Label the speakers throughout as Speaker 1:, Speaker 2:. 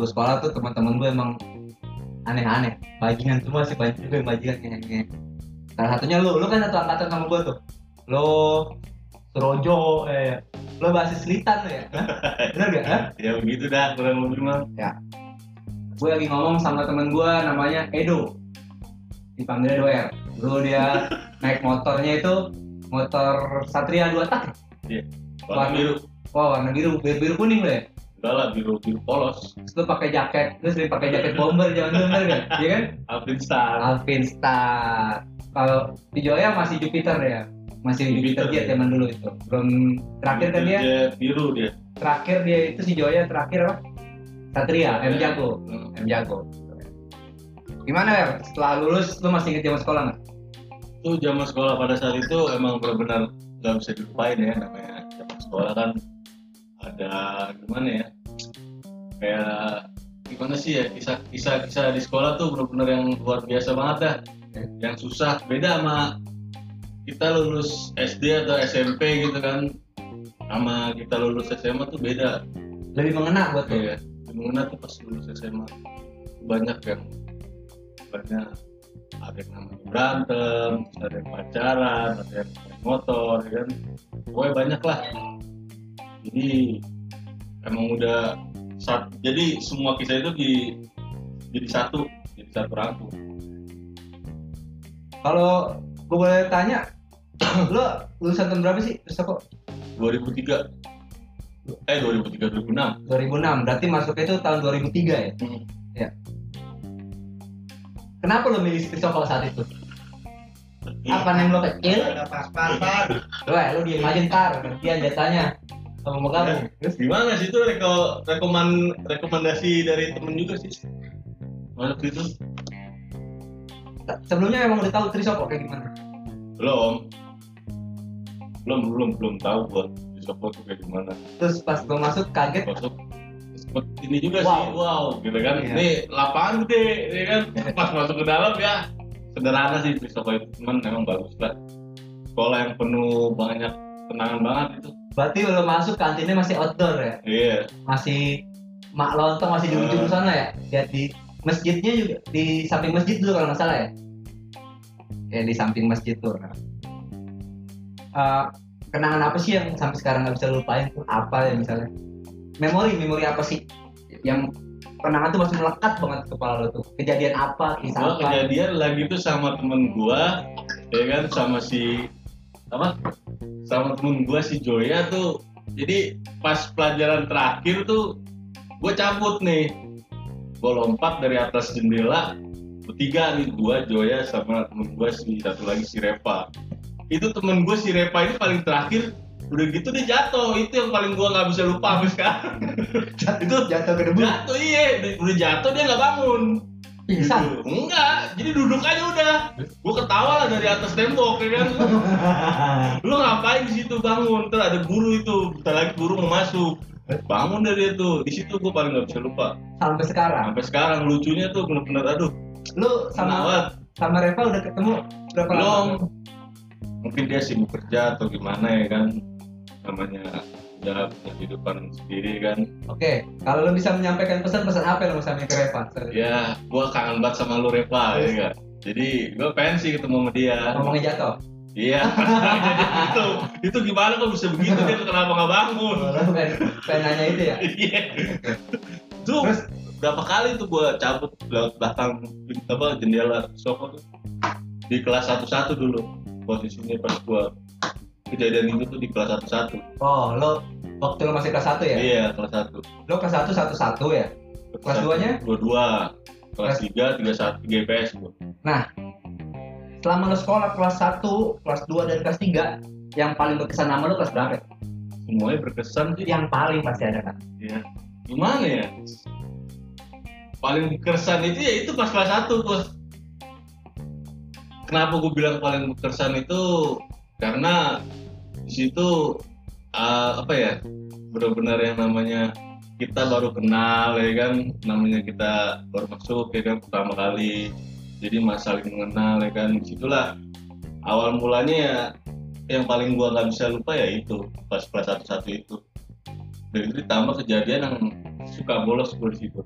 Speaker 1: gue sekolah tuh teman-teman gue emang aneh-aneh. Bajingan semua sih banyak juga yang bajingan kayaknya salah satunya lu lu kan satu angkatan sama gue tuh. Lo Surojo eh lo basis Selitan lo ya? Hah? bener gak Hah?
Speaker 2: ya begitu dah kurang lebih mah.
Speaker 1: Gue lagi ngomong sama temen gue namanya Edo. Dipanggilnya Doer dulu dia naik motornya itu motor Satria 2 tak.
Speaker 2: Warna biru.
Speaker 1: Wah warna biru. Biru, biru kuning lo ya
Speaker 2: enggak lah biru biru polos.
Speaker 1: Terus lu pakai jaket terus sering pakai jaket bomber jangan dulu bener kan iya kan?
Speaker 2: Alvin Star.
Speaker 1: Alvin Star. Kalau di Joya masih Jupiter ya? Masih Jupiter,
Speaker 2: Jupiter,
Speaker 1: Jet
Speaker 2: ya.
Speaker 1: zaman dulu itu. Belum terakhir kan dia?
Speaker 2: biru dia.
Speaker 1: Terakhir dia itu si Joya terakhir apa? Satria M Jago.
Speaker 2: Hmm.
Speaker 1: M Jago. Gimana ya setelah lulus lu masih inget zaman sekolah nggak?
Speaker 2: Tuh zaman sekolah pada saat itu emang benar-benar nggak bisa dilupain ya namanya zaman sekolah kan ada gimana ya? Kayak gimana sih ya kisah kisah kisah di sekolah tuh benar-benar yang luar biasa banget dah. Yang susah beda sama kita lulus SD atau SMP gitu kan. Sama kita lulus SMA tuh beda.
Speaker 1: Lebih mengena buat lu
Speaker 2: ya di mana tuh pas lulus SMA banyak yang banyak. Ada yang namanya berantem ada yang pacaran ada yang motor ya kan? Pokoknya banyak lah jadi emang udah sat, jadi semua kisah itu di jadi satu jadi satu rangkum.
Speaker 1: Kalau gue boleh tanya lu lulusan tahun berapa sih terus kok?
Speaker 2: 2003 eh 2003 2006
Speaker 1: 2006 berarti masuknya itu tahun 2003 ya?
Speaker 2: Hmm.
Speaker 1: kenapa lu milih Strisoko saat itu? Apa nih lo kecil lu eh, lu diem aja ntar gantian jatanya sama mau kamu
Speaker 2: Terus gimana sih itu reko, rekoman, rekomendasi dari temen juga sih? Masuk itu?
Speaker 1: Sebelumnya emang udah tahu Trisoko kayak gimana?
Speaker 2: Belum. Belum belum belum tahu gua Sopo tuh kayak gimana.
Speaker 1: Terus pas gue masuk kaget.
Speaker 2: Masuk sempet ini juga sih
Speaker 1: Wow.
Speaker 2: wow gitu kan.
Speaker 1: Iya.
Speaker 2: ini lapangan gede ya kan? Pas masuk ke dalam ya sederhana sih Sopo itu. Cuman memang bagus lah. Sekolah yang penuh banyak kenangan banget itu
Speaker 1: berarti lo masuk kantinnya masih outdoor ya?
Speaker 2: Iya.
Speaker 1: Masih mak lontong masih di ujung
Speaker 2: Ah.
Speaker 1: sana ya? Lihat di masjidnya juga di samping masjid dulu kalau nggak salah ya? Ya di samping masjid tuh. Eh, kenangan apa sih yang sampai sekarang nggak bisa lu lupain? Tuh apa ya misalnya? Memori memori apa sih yang kenangan tuh masih melekat banget di kepala lo tuh? Kejadian apa kisah
Speaker 2: gua
Speaker 1: apa?
Speaker 2: kejadian lagi tuh sama temen gua ya kan? Sama si apa sama temen gua si Joya tuh jadi pas pelajaran terakhir tuh gua cabut nih. Gua lompat dari atas jendela bertiga nih gua Joya sama temen gua si satu lagi si Repa. Itu temen gua si Repa ini paling terakhir udah gitu dia jatuh. Itu yang paling gua nggak bisa lupa sampai sekarang. Itu
Speaker 1: jatuh ke debu.
Speaker 2: Jatuh iya. Udah jatuh dia nggak bangun
Speaker 1: pingsan.
Speaker 2: Enggak, jadi duduk aja udah. Gua ketawa lah dari atas tembok ya kan. Lu ngapain di situ bangun? Ntar ada guru itu, bentar lagi guru mau masuk. Bangun dari itu. Di situ gua paling nggak bisa lupa.
Speaker 1: sampai sekarang
Speaker 2: Sampai sekarang lucunya tuh bener-bener aduh.
Speaker 1: lu sama
Speaker 2: Sama
Speaker 1: sama Reva udah ketemu berapa
Speaker 2: belum.
Speaker 1: lama
Speaker 2: Mungkin dia sibuk kerja atau gimana ya kan. Namanya udah punya kehidupan sendiri kan.
Speaker 1: Oke, kalau lo bisa menyampaikan pesan-pesan apa yang lo mau sampaikan ke Reva?
Speaker 2: Ya, gua kangen banget sama lu Reva ya kan. Jadi gua pengen sih ketemu sama dia.
Speaker 1: Ngomongnya jatuh.
Speaker 2: Iya, itu itu gimana kok bisa begitu dia kenapa nggak bangun?
Speaker 1: Lo pengen, nanya itu ya?
Speaker 2: Iya. Tuh
Speaker 1: Terus?
Speaker 2: berapa kali tuh gua cabut lewat belakang apa jendela sofa tuh di kelas satu satu dulu posisinya pas gua kejadian itu tuh di kelas satu satu.
Speaker 1: Oh, lo waktu lo masih kelas 1 ya?
Speaker 2: Iya kelas satu.
Speaker 1: Lo kelas 1 satu satu ya? Kelas duanya?
Speaker 2: Dua dua. Kelas tiga tiga satu tiga IPS gua.
Speaker 1: Selama lo sekolah kelas 1, kelas 2 dan kelas 3 yang paling berkesan nama lo kelas berapa?
Speaker 2: Semuanya berkesan sih.
Speaker 1: Yang paling pasti ada kan?
Speaker 2: Iya. Gimana ya? Paling berkesan itu ya itu pas kelas 1 bos. Kenapa gue bilang paling berkesan itu karena di situ uh, apa ya benar-benar yang namanya kita baru kenal ya kan? Namanya kita baru masuk ya kan? Pertama kali. Jadi mas saling mengenal ya kan? Di situlah awal mulanya ya yang paling gua nggak bisa lupa ya itu pas kelas satu satu itu. Dan itu ditambah kejadian yang suka bolos gue di situ.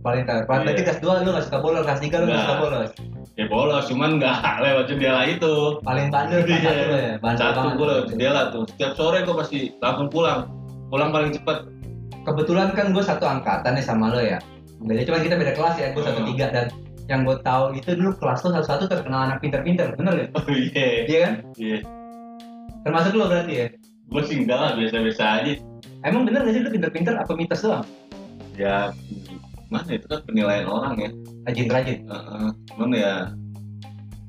Speaker 1: Paling kelas berarti
Speaker 2: Iya.
Speaker 1: kelas 2 lu gak suka bolos kelas 3 lu gak
Speaker 2: Nggak.
Speaker 1: suka bolos
Speaker 2: ya bolos cuman nggak lewat jendela itu.
Speaker 1: Paling bandel
Speaker 2: Iya.
Speaker 1: 1 ya bandel
Speaker 2: satu gue lewat jendela tuh. Setiap sore gue pasti langsung pulang. Pulang paling cepet.
Speaker 1: Kebetulan kan gue satu angkatan nih sama lo ya. Beda cuman kita beda kelas ya gue satu
Speaker 2: Hmm.
Speaker 1: tiga dan yang gue tahu itu dulu kelas lo satu satu terkenal anak pinter-pinter bener ya
Speaker 2: oh iya.
Speaker 1: Iya kan?
Speaker 2: Iya.
Speaker 1: Termasuk lo berarti ya?
Speaker 2: Gue sih enggak lah biasa-biasa aja.
Speaker 1: Emang bener gak sih lo pinter-pinter apa mitos doang?
Speaker 2: Ya mana itu kan penilaian orang ya.
Speaker 1: Rajin-rajin
Speaker 2: Heeh. cuman ya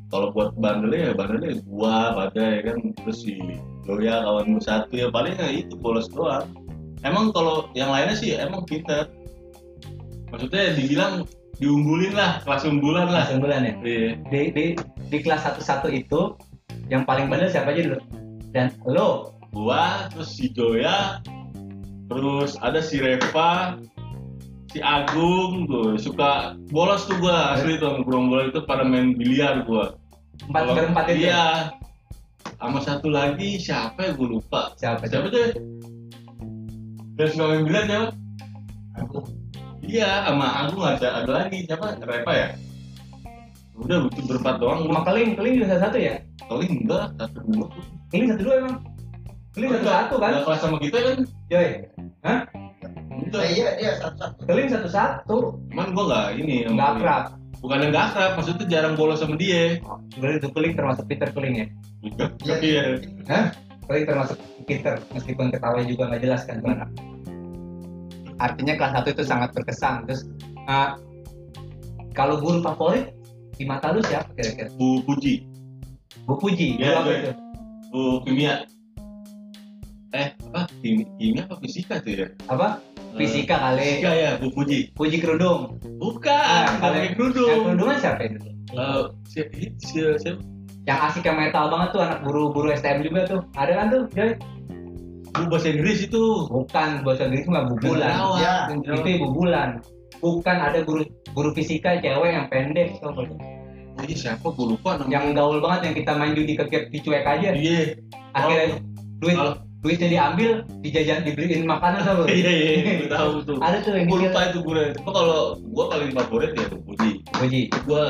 Speaker 2: kalau buat bandelnya ya bandelnya gua pada ya kan terus si Loya kawan gue satu ya paling ya itu bolos doang. Emang kalau yang lainnya sih emang pinter. Maksudnya dibilang diunggulin lah kelas unggulan lah.
Speaker 1: Langsung bulan ya?
Speaker 2: Iya.
Speaker 1: Di, di, di kelas satu satu itu yang paling bandel siapa aja dulu? Dan lo?
Speaker 2: Gua terus si Joya terus ada si Reva si Agung tuh suka bolos tuh gua asli tuh gerombolan itu pada main biliar gua.
Speaker 1: Empat berempat itu
Speaker 2: iya. Sama satu lagi siapa ya gue lupa.
Speaker 1: Siapa
Speaker 2: siapa tuh? Ya? dan suka main biliar siapa iya sama Agung ada ada lagi. Siapa? Reva ya? Udah lucu berempat doang.
Speaker 1: Sama keling. Keling juga satu satu ya?
Speaker 2: Kali enggak satu dua.
Speaker 1: Keling satu dua emang? Keling satu satu kan?
Speaker 2: Kelas sama kita kan?
Speaker 1: Joy
Speaker 2: Enggak.
Speaker 3: Nah, iya dia satu-satu.
Speaker 1: keling satu satu
Speaker 2: Cuman gue nggak ini
Speaker 1: nggak akrab
Speaker 2: Bukan yang nggak akrab, maksudnya jarang bolos sama dia.
Speaker 1: berarti itu keling termasuk pinter keling ya
Speaker 3: Iya.
Speaker 2: Iya.
Speaker 1: keling termasuk pinter meskipun ketawa juga nggak jelas kan anak artinya kelas satu itu sangat berkesan terus uh, kalau guru favorit di mata lu siapa kira-kira
Speaker 2: Bu Puji,
Speaker 1: Bu Puji
Speaker 2: Iya,
Speaker 1: apa itu
Speaker 2: Bu Kimia. Eh, apa? Kim- Kimia apa fisika tuh ya?
Speaker 1: apa fisika kali
Speaker 2: Fisika ya, Bu Puji.
Speaker 1: Puji kerudung
Speaker 2: Bukan,
Speaker 1: Ah, kalau-
Speaker 2: pakai
Speaker 1: yang
Speaker 2: kerudung.
Speaker 1: kerudungan siapa itu
Speaker 2: Eh, si- si- si-
Speaker 1: yang asik yang metal banget tuh anak guru-guru STM juga tuh ada kan tuh Joy
Speaker 2: Bu bahasa Inggris itu.
Speaker 1: bukan bahasa Inggris mah Bu Bulan
Speaker 2: Genderawan.
Speaker 3: Ya.
Speaker 1: itu ibu bulan bukan ada guru guru fisika cewek yang pendek tau nggak?
Speaker 2: Oh, iya, siapa? Gue lupa namanya.
Speaker 1: yang gaul banget yang kita main judi kekip dicuek aja
Speaker 2: Iya.
Speaker 1: akhirnya duit duitnya diambil dijajan dibeliin makanan tau nggak?
Speaker 2: Iya, iya, gue tahu tuh.
Speaker 1: ada tuh yang
Speaker 2: Gue lupa itu gue. Cuma kalau gue paling favorit ya Bu Puji.
Speaker 1: Puji
Speaker 2: gue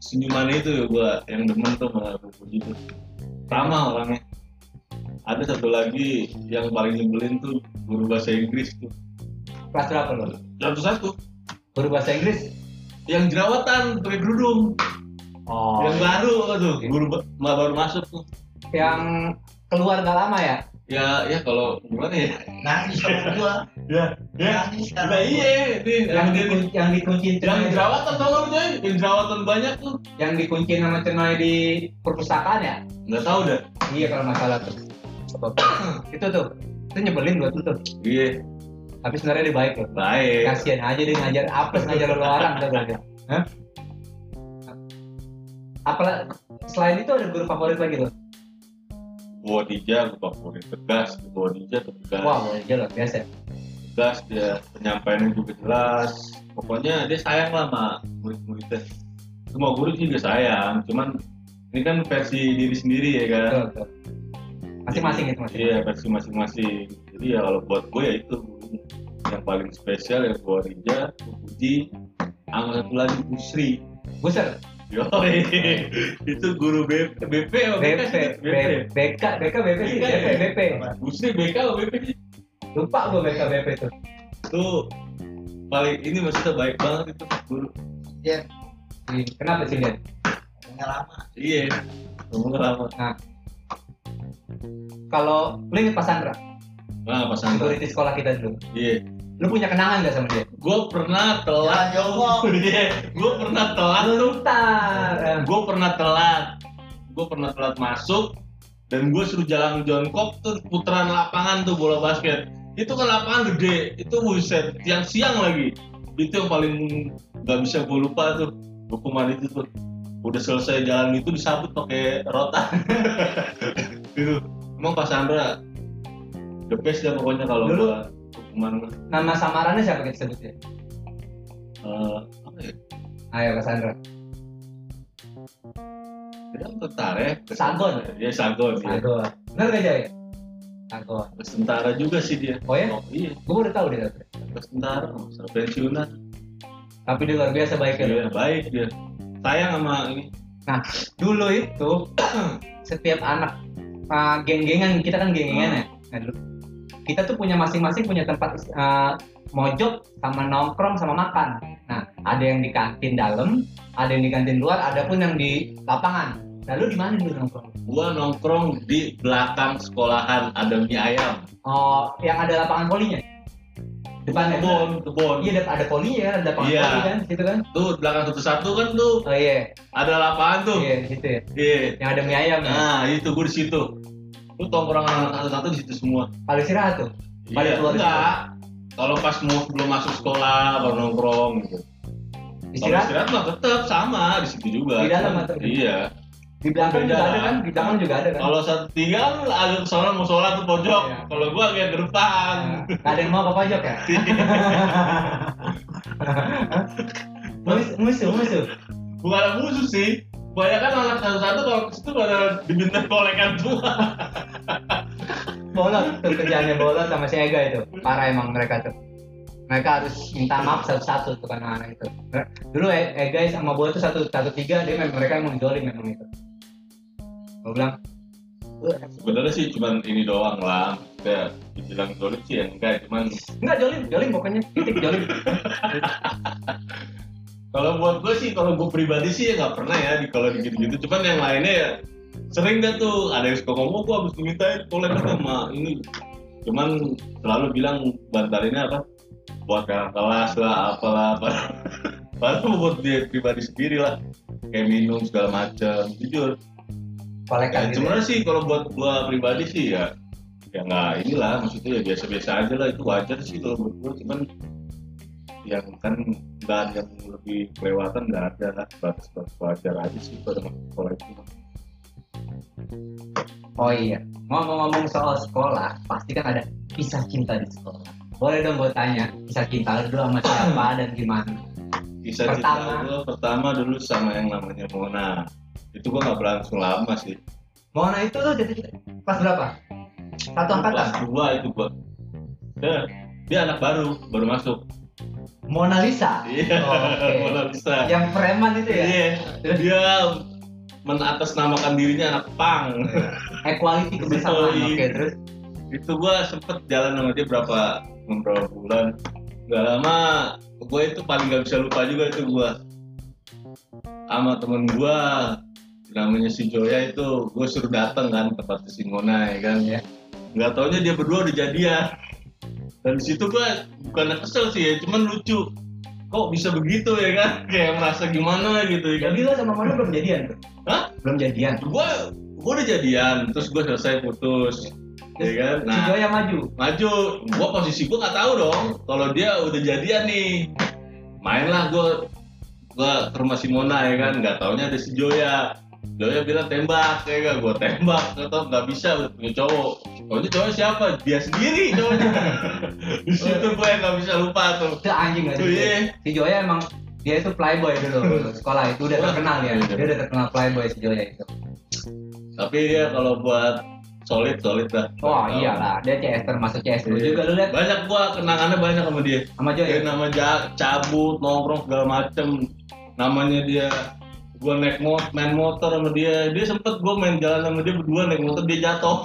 Speaker 2: senyumannya itu ya gue yang demen tuh sama Puji tuh. Ramah orangnya. Ada satu lagi yang paling nyebelin tuh guru bahasa Inggris tuh.
Speaker 1: Kelas berapa lo
Speaker 2: satu satu
Speaker 1: guru bahasa Inggris?
Speaker 2: Yang jerawatan pakai kerudung.
Speaker 1: Oh.
Speaker 2: Yang baru tuh? Guru ba- ma- baru masuk tuh.
Speaker 1: Yang keluar gak lama ya?
Speaker 2: Ya ya kalau gimana ya?
Speaker 3: Nangis sama gua.
Speaker 2: ya ya.
Speaker 3: Nangis
Speaker 2: nah iya nih
Speaker 1: yang dikunci yang dikunci
Speaker 2: yang jerawatan tau gak lu coy yang jerawatan banyak tuh.
Speaker 1: Yang dikunci nama cenoi di perpustakaan ya?
Speaker 2: Nggak tahu dah.
Speaker 1: Iya kalau masalah tuh. Itu tuh. Itu nyebelin buat lu tuh.
Speaker 2: Iya.
Speaker 1: Tapi sebenarnya dia baik loh.
Speaker 2: Baik.
Speaker 1: Kasian aja dia ngajar apes ngajar lu orang tuh berarti Hah? Apalah selain itu ada guru favorit lagi tuh
Speaker 2: gua Dija gua favorit tegas gua Dija tuh tegas.
Speaker 1: Wah boleh jelas biasa.
Speaker 2: Tegas dia penyampaiannya juga jelas. Pokoknya dia sayang lah sama murid-muridnya. Semua guru juga sayang cuman ini kan versi diri sendiri ya kan?
Speaker 1: Masing-masing itu masing
Speaker 2: iya versi masing-masing. Jadi ya kalau buat gue ya itu yang paling spesial ya gua Rija Puji sama satu lagi Busri.
Speaker 1: Buser
Speaker 2: Yo, itu guru BP, BP
Speaker 1: BP? BP BK BK BP sih
Speaker 2: BK
Speaker 1: BP? BP
Speaker 2: Busri BK apa BP sih?
Speaker 1: lupa gua BK BP tuh
Speaker 2: Itu paling ini maksudnya baik banget itu guru.
Speaker 3: Dia
Speaker 1: Ih, kenapa sih dia
Speaker 3: punya lama.
Speaker 2: Iya. Ngomong lama.
Speaker 1: kalau lu inget Pak Sandra
Speaker 2: Nah, pas Sandra.
Speaker 1: security sekolah kita dulu
Speaker 2: Iya.
Speaker 1: Lu punya kenangan gak sama dia
Speaker 2: Gue pernah telat.
Speaker 3: Jongkok.
Speaker 2: Iya. Gue pernah telat tuh.
Speaker 1: Eh,
Speaker 2: Gue pernah telat. Gue pernah telat masuk dan gue suruh jalan jongkok tuh putaran lapangan tuh bola basket. Itu kan lapangan gede. Itu buset. Yang siang lagi. Itu yang paling nggak bisa gue lupa tuh hukuman itu tuh. Udah selesai jalan itu disabut pakai rotan. gitu. Emang Pak Sandra the best dah pokoknya kalau
Speaker 1: Dulu-
Speaker 2: gua hukuman
Speaker 1: nama samarannya siapa kita sebutnya
Speaker 2: eh apa ya?
Speaker 1: ayo Pak Sandra
Speaker 2: Dia tentara ya?
Speaker 1: Sagon.
Speaker 2: Iya Sagon. Iya.
Speaker 1: Sagon bener gak Jay Sagon
Speaker 2: Tentara juga sih dia.
Speaker 1: oh ya
Speaker 2: Oh iya,
Speaker 1: gue udah tahu dia
Speaker 2: tentara, masa pensiunan.
Speaker 1: Tapi dia luar biasa baik ya.
Speaker 2: Iya, baik dia. Sayang sama ini.
Speaker 1: Nah, dulu itu setiap anak uh, geng-gengan kita kan geng-gengan ya. Nah, dulu kita tuh punya masing-masing punya tempat uh, mojok sama nongkrong sama makan. Nah, ada yang di kantin dalam, ada yang di kantin luar, ada pun yang di lapangan. Lalu di mana dulu nongkrong?
Speaker 2: Gua nongkrong di belakang sekolahan ada mie ayam.
Speaker 1: Oh, yang ada lapangan volinya. Depan
Speaker 2: Kebun, kebun.
Speaker 1: Iya, ada- voli ya, ada lapangan
Speaker 2: Iya.
Speaker 1: voli kan, gitu kan?
Speaker 2: Tuh belakang satu-satu kan tuh
Speaker 1: Oh iya,
Speaker 2: ada lapangan tuh.
Speaker 1: iya, gitu ya.
Speaker 2: Iya.
Speaker 1: Yang ada mie ayam ya.
Speaker 2: Nah, itu gua di situ. Lu tongkrong anak satu-satu di situ semua.
Speaker 1: Kalau istirahat tuh. Pada
Speaker 2: Iya,
Speaker 1: keluar
Speaker 2: enggak. Kalau pas mau belum masuk sekolah baru nongkrong gitu.
Speaker 1: Istirahat
Speaker 2: istirahat mah tetap sama di situ juga.
Speaker 1: Di dalam atau
Speaker 2: Iya.
Speaker 1: di belakang
Speaker 2: Beda
Speaker 1: juga ada kan, di belakang juga ada kan.
Speaker 2: Kalau satu tiga agak ke sana mau sholat tuh pojok.
Speaker 1: Iya.
Speaker 2: Kalau gua agak ke depan.
Speaker 1: Nah, nggak ada yang mau ke pojok ya? Mus- musuh, musuh.
Speaker 2: Bukan ada musuh sih. Banyak kan anak satu-satu kalau ke situ pada diminta kolekan tua.
Speaker 1: Bolot tuh kerjaannya bolot sama si Ega itu. Parah emang mereka tuh. Mereka harus minta maaf satu-satu tuh kan anak itu. Dulu E- Ega sama Bolot tuh satu satu tiga dia memang mereka emang jolim memang itu. Gue bilang,
Speaker 2: Sebenarnya sih cuman ini doang lah. Ya, dibilang sulit sih ya enggak, cuman
Speaker 1: enggak jolim, jolim pokoknya titik jolim.
Speaker 2: Kalau buat gue sih, kalau gue pribadi sih ya nggak pernah ya di kalau gitu-gitu. Cuman yang lainnya ya sering dah tuh ada yang suka ngomong gue habis dimintain kolekan sama ini. Cuman selalu bilang bantalinnya apa? Buat kakak kelas lah, apalah, apalah. Padahal buat dia pribadi sendiri lah. Kayak minum segala macam. Jujur. Ya,
Speaker 1: Kolekan gitu.
Speaker 2: cuman sih kalau buat gue pribadi sih ya ya nggak inilah maksudnya ya biasa-biasa aja lah itu wajar sih kalau buat gue cuman yang kan nggak ada yang lebih kelewatan nggak ada lah batas-batas wajar aja sih pada sekolah itu
Speaker 1: Oh iya, ngomong-ngomong soal sekolah, pasti kan ada kisah cinta di sekolah. Boleh dong gue tanya, kisah cinta lu dulu sama siapa dan gimana?
Speaker 2: kisah
Speaker 1: Pertama.
Speaker 2: cinta gue pertama dulu sama yang namanya Mona itu gue nggak berlangsung lama sih
Speaker 1: Mona itu tuh jadi kelas berapa? Satu
Speaker 2: kelas
Speaker 1: angkatan.
Speaker 2: dua itu gue dia, dia anak baru baru masuk
Speaker 1: Mona Lisa.
Speaker 2: iya
Speaker 1: Oh, oke.
Speaker 2: Mona Lisa
Speaker 1: Yang preman itu ya?
Speaker 2: Iya, dia menatasnamakan dirinya anak pang.
Speaker 1: Equality kebersamaan. Oke,
Speaker 2: iya.
Speaker 1: terus
Speaker 2: itu gua sempet jalan sama dia berapa beberapa bulan. Gak lama, gue itu paling gak bisa lupa juga itu gua sama temen gua namanya si Joya itu gue suruh datang kan ke tempat si Mona ya kan
Speaker 1: Iya.
Speaker 2: nggak taunya dia berdua udah jadian dan di situ gua bukan kesel sih ya cuman lucu kok bisa begitu ya kan kayak merasa gimana gitu ya kan
Speaker 1: jadi lo sama Mona belum jadian? tuh?
Speaker 2: Hah?
Speaker 1: Belum jadian.
Speaker 2: gue gue udah jadian terus gue selesai putus ya kan
Speaker 1: Si
Speaker 2: nah
Speaker 1: Joya maju.
Speaker 2: maju gue posisi gue nggak tahu dong kalau dia udah jadian nih mainlah gue gue ke rumah si Mona ya kan nggak taunya ada si Joya Joya bilang tembak ya kan gue tembak nggak tau nggak bisa udah punya cowok Taunya cowok siapa dia sendiri cowoknya di situ gue nggak bisa lupa tuh
Speaker 1: Itu anjing gak sih?
Speaker 2: iya.
Speaker 1: Si Joya emang dia itu playboy dulu sekolah itu udah terkenal ya.
Speaker 2: iya.
Speaker 1: Dia udah terkenal playboy si Joya itu.
Speaker 2: tapi dia kalau buat solid solid dah
Speaker 1: Oh iyalah, dia CS termasuk CS lu
Speaker 2: Iya.
Speaker 1: juga lu lihat
Speaker 2: banyak gua kenangannya banyak sama dia
Speaker 1: sama
Speaker 2: Dia
Speaker 1: Joya.
Speaker 2: nama ja- cabut, nongkrong segala macem. Namanya dia gua naik motor, main motor sama dia. Dia sempet gua main jalan sama dia berdua naik motor dia jatuh.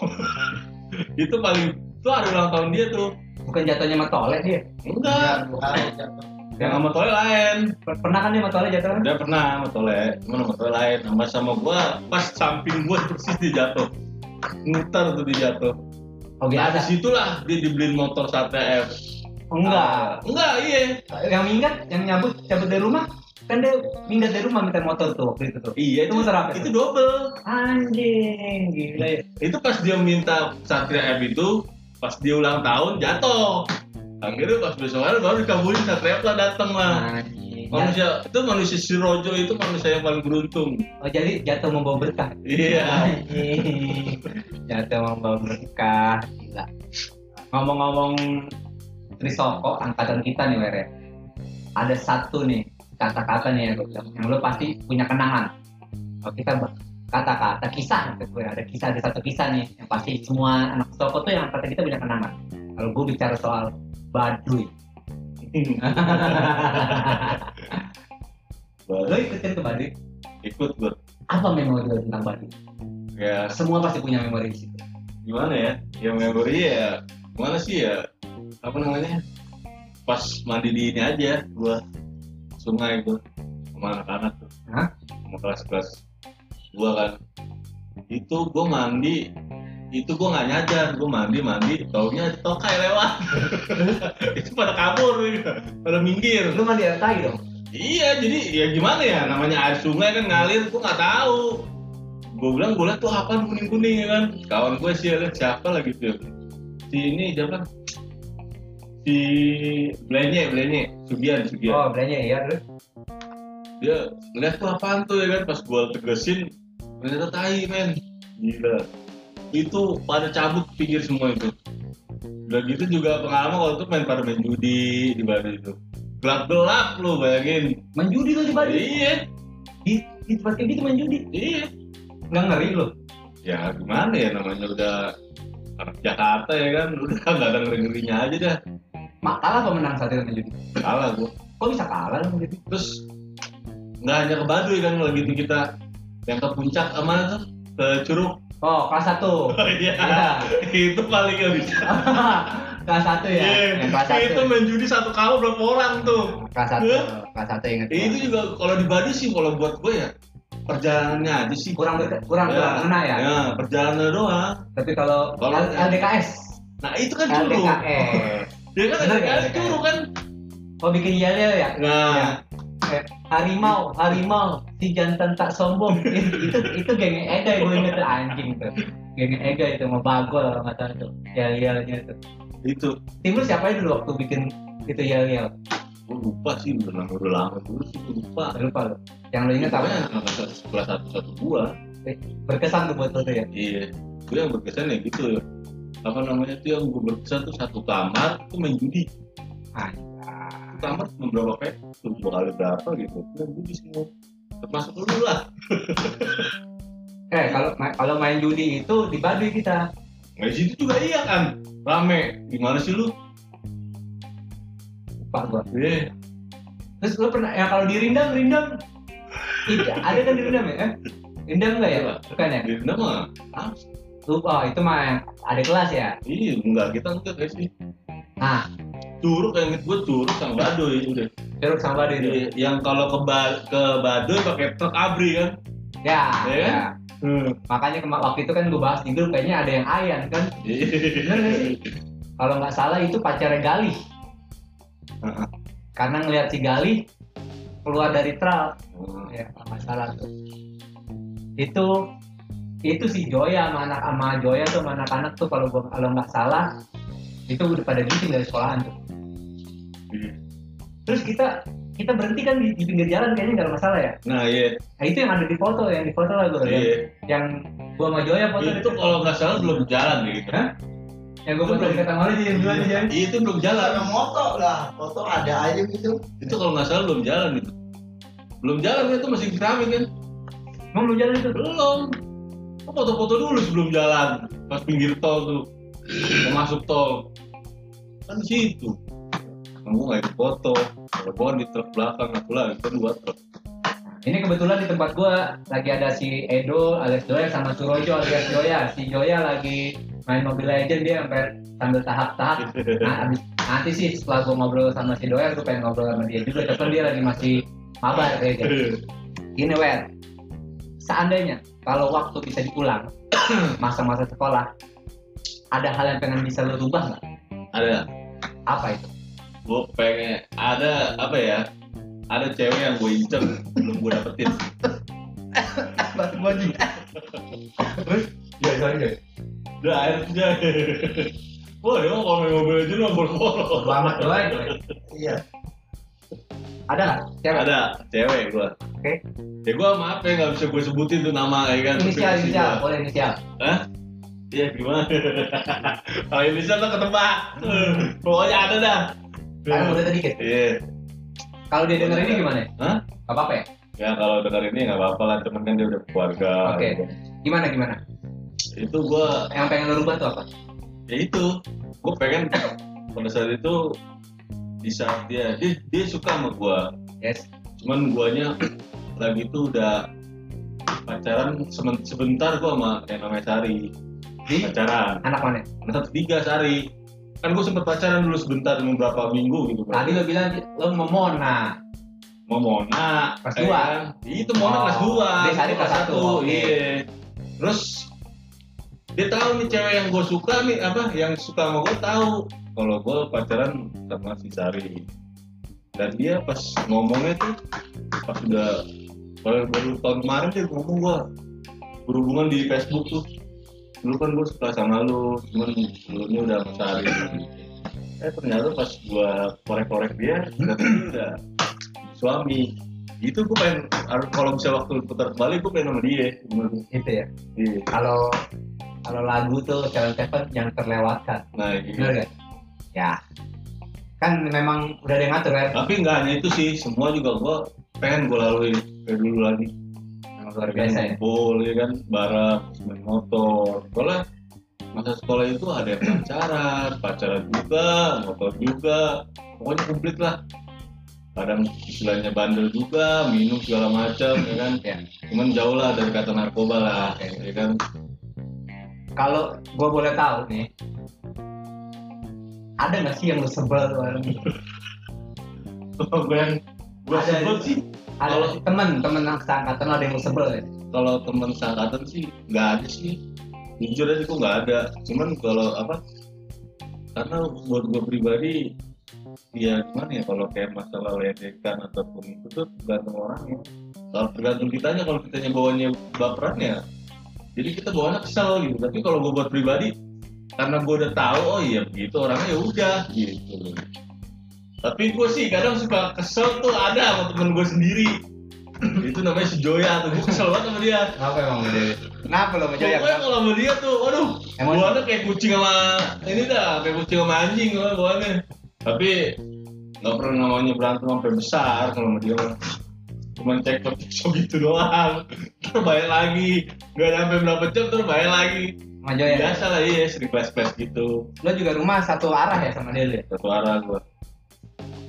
Speaker 2: itu paling itu hari ulang tahun dia tuh.
Speaker 1: Bukan jatuhnya sama Tole dia.
Speaker 2: Enggak, yang sama Tole lain.
Speaker 1: Pernah kan dia sama Tole jatuh?
Speaker 2: Dia pernah sama Tole, cuma sama Tole lain. Sama sama gua pas samping gua persis dia jatuh. Muter tuh dia jatuh.
Speaker 1: Oh
Speaker 2: Nah,
Speaker 1: biasa.
Speaker 2: di situlah dia dibeliin motor Sate F.
Speaker 1: Enggak.
Speaker 2: Enggak, iya.
Speaker 1: Yang minggat, yang nyabut cabut dari rumah, kan dia minggat dari rumah minta motor tuh waktu itu tuh.
Speaker 2: Iya,
Speaker 1: Itu motor apa?
Speaker 2: Itu double.
Speaker 1: Anjing, gila ya.
Speaker 2: itu pas dia minta Satria F itu pas dia ulang tahun jatuh akhirnya pas besok hari baru dikabulin Satria F lah dateng lah manusia itu manusia si Rojo itu manusia yang paling beruntung
Speaker 1: Oh jadi jatuh membawa berkah.
Speaker 2: iya
Speaker 1: jatuh membawa berkah, gila. Ngomong-ngomong Trisoko, angkatan kita nih Were. Ada satu nih kata-kata nih yang gue bilang, yang lo pasti punya kenangan. Kalau kita kata-kata kisah, gue ada kisah, ada satu kisah nih yang pasti semua anak Trisoko tuh yang kata kita punya kenangan. Kalau gue bicara soal Baduy, lo ikutin ke Baduy?
Speaker 2: Ikut gue
Speaker 1: apa memori lo tentang Baduy?
Speaker 2: Ya.
Speaker 1: Semua pasti punya memori di situ.
Speaker 2: Gimana ya? Yang memori ya gimana sih ya? Apa namanya? Pas mandi di ini aja gua sungai gua sama anak-anak tuh
Speaker 1: Hah?
Speaker 2: sama kelas-kelas gua kan itu gua mandi itu gua nggak nyadar gua mandi mandi taunya tokai lewat itu pada kabur pada minggir
Speaker 1: lo mandi air tai dong
Speaker 2: Iya, jadi ya gimana ya namanya air sungai kan ngalir, gua nggak tahu. Gue bilang gue liat tuh apa kuning kuning ya kan. Kawan gue sih lihat siapa lagi tuh. Si ini siapa? Si Blenye, Blenye, Sugian, Sugian.
Speaker 1: oh belanja ya terus
Speaker 2: Dia ngeliat tuh apaan tuh ya kan. Pas gue tegesin, ternyata tai men. Gila. Itu pada cabut pinggir semua itu. Udah gitu juga pengalaman kalau tuh main pada main judi di Bali itu. Gelap-gelap lu bayangin.
Speaker 1: menjudi lo di Baduy
Speaker 2: Iya,
Speaker 1: di, di tempat kayak gitu main judi
Speaker 2: iya.
Speaker 1: nggak ngeri lo
Speaker 2: ya gimana ya namanya udah Jakarta ya kan udah nggak ada ngeri ngerinya aja dah
Speaker 1: mak kalah apa menang saat itu judi
Speaker 2: kalah gua.
Speaker 1: Kok bisa kalah gitu
Speaker 2: terus nggak hanya ke Baduy kan kalau gitu kita yang ke puncak sama tuh? Ke Curug.
Speaker 1: Oh kelas satu.
Speaker 2: Iya.
Speaker 1: Iya.
Speaker 2: itu paling nggak bisa.
Speaker 1: Kelas satu ya?
Speaker 2: Iya,
Speaker 1: yang kelas satu.
Speaker 2: itu main judi satu kamar berapa orang tuh?
Speaker 1: Kelas satu kelas satu inget
Speaker 2: Ya, itu juga kalau di Baduy sih kalau buat gue ya perjalanannya aja sih.
Speaker 1: Kurang kurang kurang kena ya?
Speaker 2: Ya perjalanan doang.
Speaker 1: Tapi kalau
Speaker 2: Kalau-
Speaker 1: LDKS
Speaker 2: nah itu kan Curug
Speaker 1: LDKS
Speaker 2: ya kan ada kan? Curug kan?
Speaker 1: Oh bikin yel yel ya?
Speaker 2: Nah.
Speaker 1: Eh, harimau harimau si jantan tak sombong. Itu itu geng Ega gue inget anjing tuh geng Ega itu mau bagol nggak salah tuh yel yelnya tuh
Speaker 2: itu.
Speaker 1: Tim lu siapa dulu waktu bikin itu yel yel
Speaker 2: gue lupa sih udah lama udah lama dulu sih gue lupa.
Speaker 1: Lupa lu. Yang lu inget apa?
Speaker 2: Pokoknya angkatan satu satu satu dua.
Speaker 1: Berkesan tuh buat tuh ya?
Speaker 2: Iya. Itu yang berkesan ya gitu. ya apa namanya tuh yang gue berkesan tuh satu kamar itu main judi. Satu kamar cuma berapa pet dua kali berapa gitu? Main judi semua termasuk lu lah.
Speaker 1: Eh kalau kalau main judi itu di Baduy kita.
Speaker 2: Nah di situ juga iya kan? Rame. Gimana sih lu?
Speaker 1: Lupa gua.
Speaker 2: Eh
Speaker 1: terus lu pernah ya kalau di Rindam Rindam itu ada kan di Rindam ya? Eh? Rindam enggak ya bukan ya?
Speaker 2: Mana mah ah,
Speaker 1: lupa oh, itu mah yang ada kelas ya?
Speaker 2: Iya enggak kita enggak kayak sih.
Speaker 1: Nah
Speaker 2: curug yang gue curug sama badoy udah.
Speaker 1: Curug sama Baduy itu?
Speaker 2: Iya, yang kalau ke ba ke badoy pakai truk abri kan?
Speaker 1: Ya,
Speaker 2: Iya
Speaker 1: ya.
Speaker 2: kan? hmm.
Speaker 1: makanya waktu itu kan gue bahas di grup kayaknya ada yang Ayan kan? Kalau nggak salah itu pacarnya Galih.
Speaker 2: Heeh.
Speaker 1: karena ngelihat si Galih keluar dari truk.
Speaker 2: Oh.
Speaker 1: ya nggak masalah tuh. Itu itu si Joya sama anak sama Joya tuh sama anak-anak tuh kalau gua kalau nggak salah itu udah pada giting dari sekolahan tuh.
Speaker 2: Iya.
Speaker 1: terus kita kita berhenti kan di, di pinggir jalan kayaknya nggak ada masalah ya?
Speaker 2: Nah iya.
Speaker 1: Nah itu yang ada di foto yang di foto lah gue yang,
Speaker 2: iya.
Speaker 1: yang gua sama Joya foto
Speaker 2: itu kalau nggak salah belum jalan gitu.
Speaker 1: Hah? yang gua foto di kata malu jadi dua aja Jan.
Speaker 2: Iya, itu belum jalan.
Speaker 3: Ada moto lah, foto ada aja gitu.
Speaker 2: itu kalau nggak salah belum jalan itu belum jalan itu masih keramik kan?
Speaker 1: Emang belum jalan itu?
Speaker 2: Belum Foto-foto dulu sebelum jalan pas pinggir tol tuh mau masuk tol kan di situ kamu nggak ikut foto pohon di truk belakang aku lagi kan dua truk
Speaker 1: Ini kebetulan di tempat gua lagi ada si Edo alias Joya sama Surojo alias Joya. Si Joya lagi main Mobile Legend dia sampai sambil tahap-tahap. Nah, abis, nanti sih setelah gua ngobrol sama si Joya, gua pengen ngobrol sama dia juga. Tapi dia lagi masih mabar kayak gitu. Gini Wer, seandainya kalau waktu bisa diulang masa-masa sekolah, ada hal yang pengen bisa lo rubah nggak?
Speaker 2: ada
Speaker 1: Apa itu?
Speaker 2: gue pengen ada apa ya ada cewek yang gue incer belum gue dapetin
Speaker 1: Batu baju. Terus? Ya, sorry deh.
Speaker 2: udah akhirnya Wah, dia kalau main mobil aja nomor kolot.
Speaker 1: Selamat doang.
Speaker 3: Iya.
Speaker 1: Ada nggak? Cewek?
Speaker 2: Ada cewek gue.
Speaker 1: Oke.
Speaker 2: Ya gue maaf ya nggak bisa gue sebutin tuh nama ya kan.
Speaker 1: Inisial, inisial,
Speaker 2: gua-
Speaker 1: boleh inisial.
Speaker 2: Hah? Iya gimana? Kalau inisial tuh ketebak. Pokoknya ada dah.
Speaker 1: Sekarang udah sedikit.
Speaker 2: Iya.
Speaker 1: Kalau dia denger ini gimana?
Speaker 2: Hah?
Speaker 1: Gak apa-apa ya?
Speaker 2: Ya kalau dengar ini nggak apa-apa lah, cuman kan dia udah keluarga.
Speaker 1: Oke. Gimana gimana?
Speaker 2: Itu gue
Speaker 1: Yang pengen lo rubah tuh apa?
Speaker 2: ya itu gue pengen pada saat itu di saat dia dia, dia suka sama gua.
Speaker 1: Yes.
Speaker 2: cuman guanya lagi tuh udah pacaran sebentar gua sama yang namanya Sari
Speaker 1: Di
Speaker 2: pacaran.
Speaker 1: Anak mana?
Speaker 2: anak satu tiga Sari. Kan gua sempet pacaran dulu sebentar beberapa minggu gitu
Speaker 1: Tadi lo bilang lo mau Mona.
Speaker 2: mau Mona.
Speaker 1: Kelas dua?
Speaker 2: kan? itu Mona
Speaker 1: Oh,
Speaker 2: kelas dua.
Speaker 1: Dia Sari
Speaker 2: gua
Speaker 1: kelas satu,
Speaker 2: iya. Terus dia tahu nih cewek yang gue suka nih apa yang suka sama gue tahu kalau gue pacaran sama si Sari dan dia pas ngomongnya tuh pas udah baru, baru tahun kemarin dia ngomong gue berhubungan di Facebook tuh dulu kan gue suka sama lu cuman sebelumnya udah sama Sari eh ternyata pas gue korek-korek dia ternyata dia udah suami itu gue pengen kalau bisa waktu putar balik gue pengen sama dia.
Speaker 1: Itu ya.
Speaker 2: Iya.
Speaker 1: Kalau kalau lagu tuh Challenge Seven yang terlewatkan.
Speaker 2: nah
Speaker 1: Bener
Speaker 2: iya.
Speaker 1: gak? Ya. Kan memang udah ada yang ngatur kan?
Speaker 2: tapi nggak hanya itu sih semua juga gue pengen gue lalui kayak dulu lagi
Speaker 1: Memang luar biasa ya.
Speaker 2: ngumpul ya kan terus main motor soalnya masa sekolah itu ada yang pacaran pacaran juga motor juga pokoknya komplit lah kadang istilahnya bandel juga minum segala macam ya kan
Speaker 1: Ya.
Speaker 2: cuman jauh lah dari kata narkoba lah
Speaker 1: Oke.
Speaker 2: ya kan
Speaker 1: Kalau gue boleh tahu nih, ada nggak sih yang lu sebel bareng?
Speaker 2: kalau gue yang gue
Speaker 1: Ada.
Speaker 2: sebut sih
Speaker 1: Ada
Speaker 2: Kalau-
Speaker 1: temen temen angkatan lo ada yang lu sebel ya?
Speaker 2: kalau teman seangkatan sih nggak ada sih jujur aja gue nggak ada cuman kalau apa karena buat gue pribadi ya gimana ya kalau kayak masalah ledekan ataupun itu tuh tergantung orangnya kalau tergantung kitanya kalau kitanya bawanya baperan ya jadi kita bawaannya kesel gitu tapi kalau gue buat pribadi karena gue udah tahu oh iya begitu orangnya ya udah gitu tapi gue sih kadang suka kesel tuh ada sama temen gue sendiri itu namanya si Joya tuh gue kesel banget sama dia
Speaker 1: Kenapa emang dia? Kenapa lo
Speaker 2: Pokoknya kalau sama dia tuh, waduh,
Speaker 1: Emang-
Speaker 2: bawaannya kayak kucing sama ini dah, kayak kucing sama anjing lah bawaannya. Tapi nggak pernah namanya berantem sampai besar kalau sama dia mah. Cuman cekcok cekcok gitu doang. Terus balik lagi, nggak nyampe berapa jam terus balik lagi.
Speaker 1: Joy ya?
Speaker 2: Biasa lah iya, sering kelas kelas gitu.
Speaker 1: Lo juga rumah satu arah ya sama dia ya?
Speaker 2: Satu arah gua.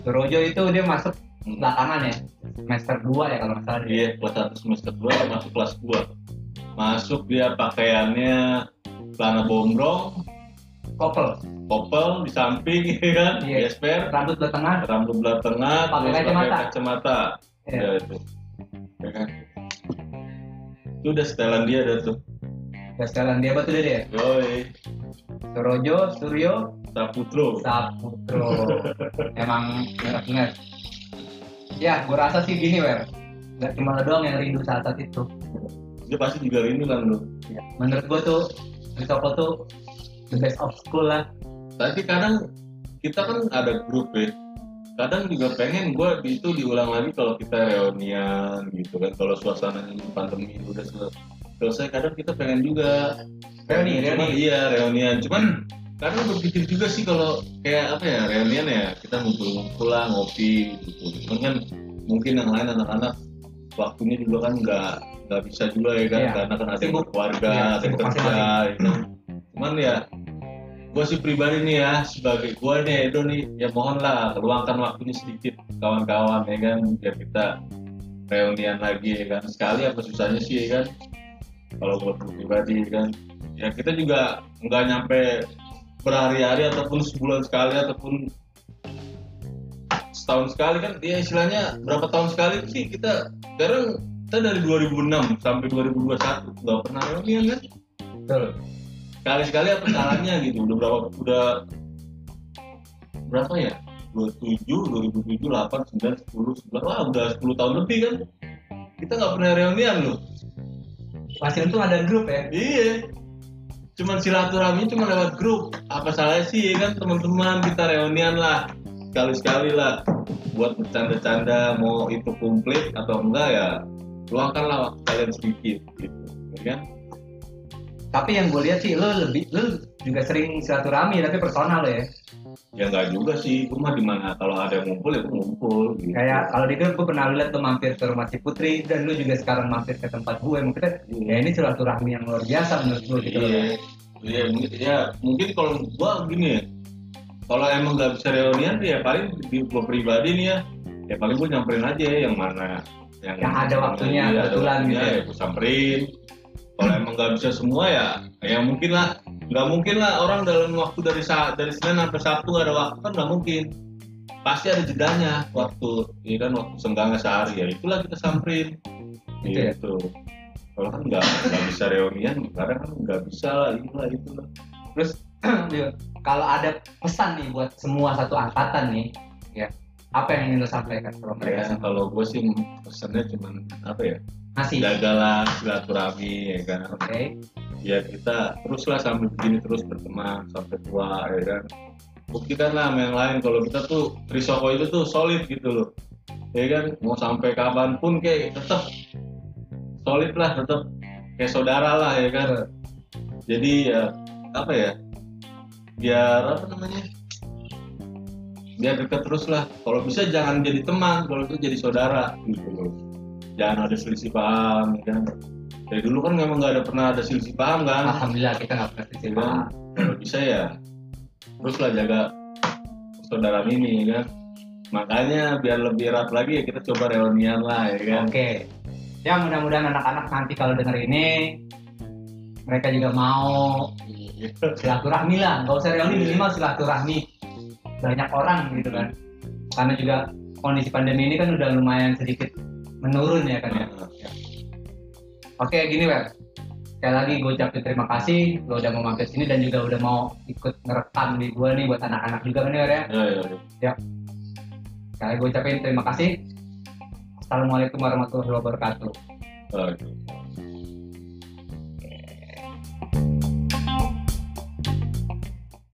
Speaker 1: Rojo itu dia masuk
Speaker 2: Hmm.
Speaker 1: belakangan ya? Semester 2 ya kalau nggak salah.
Speaker 2: Iya, kelas satu semester dua dia masuk kelas gua. Masuk dia pakaiannya celana bombrong,
Speaker 1: Couple,
Speaker 2: kopel di samping, ya kan,
Speaker 1: Iya.
Speaker 2: gesper,
Speaker 1: rambut belah tengah.
Speaker 2: rambut belah tengah
Speaker 1: Pakai kacamata.
Speaker 2: kacamata
Speaker 1: Iya.
Speaker 2: ya itu ya kan itu udah setelan dia ada tuh
Speaker 1: Sekalian dia betul dia.
Speaker 2: Yoi,
Speaker 1: Surojo, Suryo,
Speaker 2: Saputro
Speaker 1: Saputro. Emang ingat-ingat. Ya, gue rasa sih gini, Wer. Gak cuma lo doang yang rindu saat saat itu.
Speaker 2: dia pasti juga rindu kan lu
Speaker 1: Ya. Menurut gue tuh, Risoko tuh the best of school lah.
Speaker 2: tapi kadang kita kan ada grup ya kadang juga pengen gue itu diulang lagi kalau kita reunian gitu kan kalau suasana pandemi udah sel- selesai kadang kita pengen juga.
Speaker 1: Reuni, reuni.
Speaker 2: iya reunian cuman kadang berpikir juga sih kalau kayak apa ya reunian ya kita ngumpul-ngumpul lah ngopi gitu. Cuman kan mungkin yang lain anak-anak waktunya juga kan nggak nggak bisa juga ya kan
Speaker 1: Iya.
Speaker 2: karena kan ada yang keluarga
Speaker 1: Iya,
Speaker 2: ada yang kerja ya kan. cuman ya gue sih pribadi nih ya sebagai gue nih Edo nih ya mohon lah luangkan waktunya sedikit kawan-kawan ya kan biar kita reunian lagi ya kan. Sekali apa susahnya sih ya kan kalau buat pribadi kan. Ya kita juga nggak nyampe berhari-hari ataupun sebulan sekali ataupun setahun sekali kan. Ya istilahnya berapa tahun sekali sih kita sekarang kita dari 2006 sampai 2021 nggak pernah reunian kan.
Speaker 1: Betul.
Speaker 2: sekali-sekali apa salahnya gitu udah berapa udah berapa ya? 27, 2007, 8, 9, 10, 11 wah udah 10 tahun lebih kan. Kita nggak pernah reunian loh
Speaker 1: Masih untung ada grup ya.
Speaker 2: iya. Cuman silaturahmi cuma lewat grup. Apa salahnya sih ya kan teman-teman kita reunian lah. Sekali-sekali lah. Buat bercanda-canda mau itu komplit atau enggak ya luangkanlah waktu kalian sedikit gitu ya kan?
Speaker 1: Tapi yang gue lihat sih lo lebih lo juga sering silaturahmi tapi personal ya.
Speaker 2: Ya nggak juga sih gue mah di mana kalau ada yang ngumpul ya gue ngumpul gitu.
Speaker 1: Kayak kalau di gue pernah lihat lo mampir ke rumah si Putri dan lo juga sekarang mampir ke tempat gue. Mungkin ya ini silaturahmi yang luar biasa menurut gue gitu loh.
Speaker 2: iya iya mungkin ya mungkin kalau gua gini ya kalau emang nggak bisa reunian ya paling di gua pribadi nih ya ya paling gua nyamperin aja yang mana yang,
Speaker 1: Yang ada waktunya, kebetulan
Speaker 2: waktunya,
Speaker 1: gitu.
Speaker 2: ya gua samperin kalau emang nggak bisa semua ya ya mungkin lah nggak mungkin lah orang dalam waktu dari saat dari senin sampai sabtu nggak ada waktu kan nggak mungkin. Pasti ada jedanya waktu ya kan waktu senggangnya sehari ya itulah kita samperin.
Speaker 1: Gitu ya?
Speaker 2: gitu. Kalau kan nggak nggak bisa reunian kadang kan nggak bisa lah inilah itulah.
Speaker 1: Terus kalau ada pesan nih buat semua satu angkatan nih, ya. apa yang ingin lo sampaikan kalau mereka
Speaker 2: ya kalau gue sih pesannya cuman apa ya?
Speaker 1: Masih
Speaker 2: jagalah silaturahmi ya kan?
Speaker 1: Oke
Speaker 2: ya kita teruslah sampai begini terus berteman sampai tua ya kan? Buktikanlah sama yang lain kalau kita tuh Trisoko itu tuh solid gitu loh. Ya kan? Mau sampai kapan pun kayak tetap solid lah tetap kayak saudara lah ya kan? Jadi ya apa ya? Biar apa namanya? Biar dekat terus lah kalau bisa jangan jadi teman kalau bisa jadi saudara gitu loh. Jangan ada selisih paham ya kan dari dulu kan memang nggak ada pernah ada selisih paham kan?
Speaker 1: Alhamdulillah kita nggak pernah sisi
Speaker 2: kan kalau bisa ya teruslah jaga persaudaraan ini ya kan? Makanya biar lebih erat lagi ya kita coba reunian lah ya kan?
Speaker 1: Oke. Ya mudah-mudahan anak-anak nanti kalau denger ini mereka juga mau silaturahmi lah. Nggak usah reuni minimal silaturahmi. Banyak orang gitu kan. Karena juga kondisi pandemi ini kan udah lumayan sedikit menurun ya kan ya oke gini Wer. Sekali lagi gue ucapin terima kasih lo udah mau mampir sini dan juga udah mau ikut ngerekam di gue nih buat anak-anak juga kan ya Wer ya.
Speaker 2: Ya ya, ya.
Speaker 1: sekali lagi gue ucapin terima kasih. Assalamualaikum warahmatullahi wabarakatuh.
Speaker 2: Oke.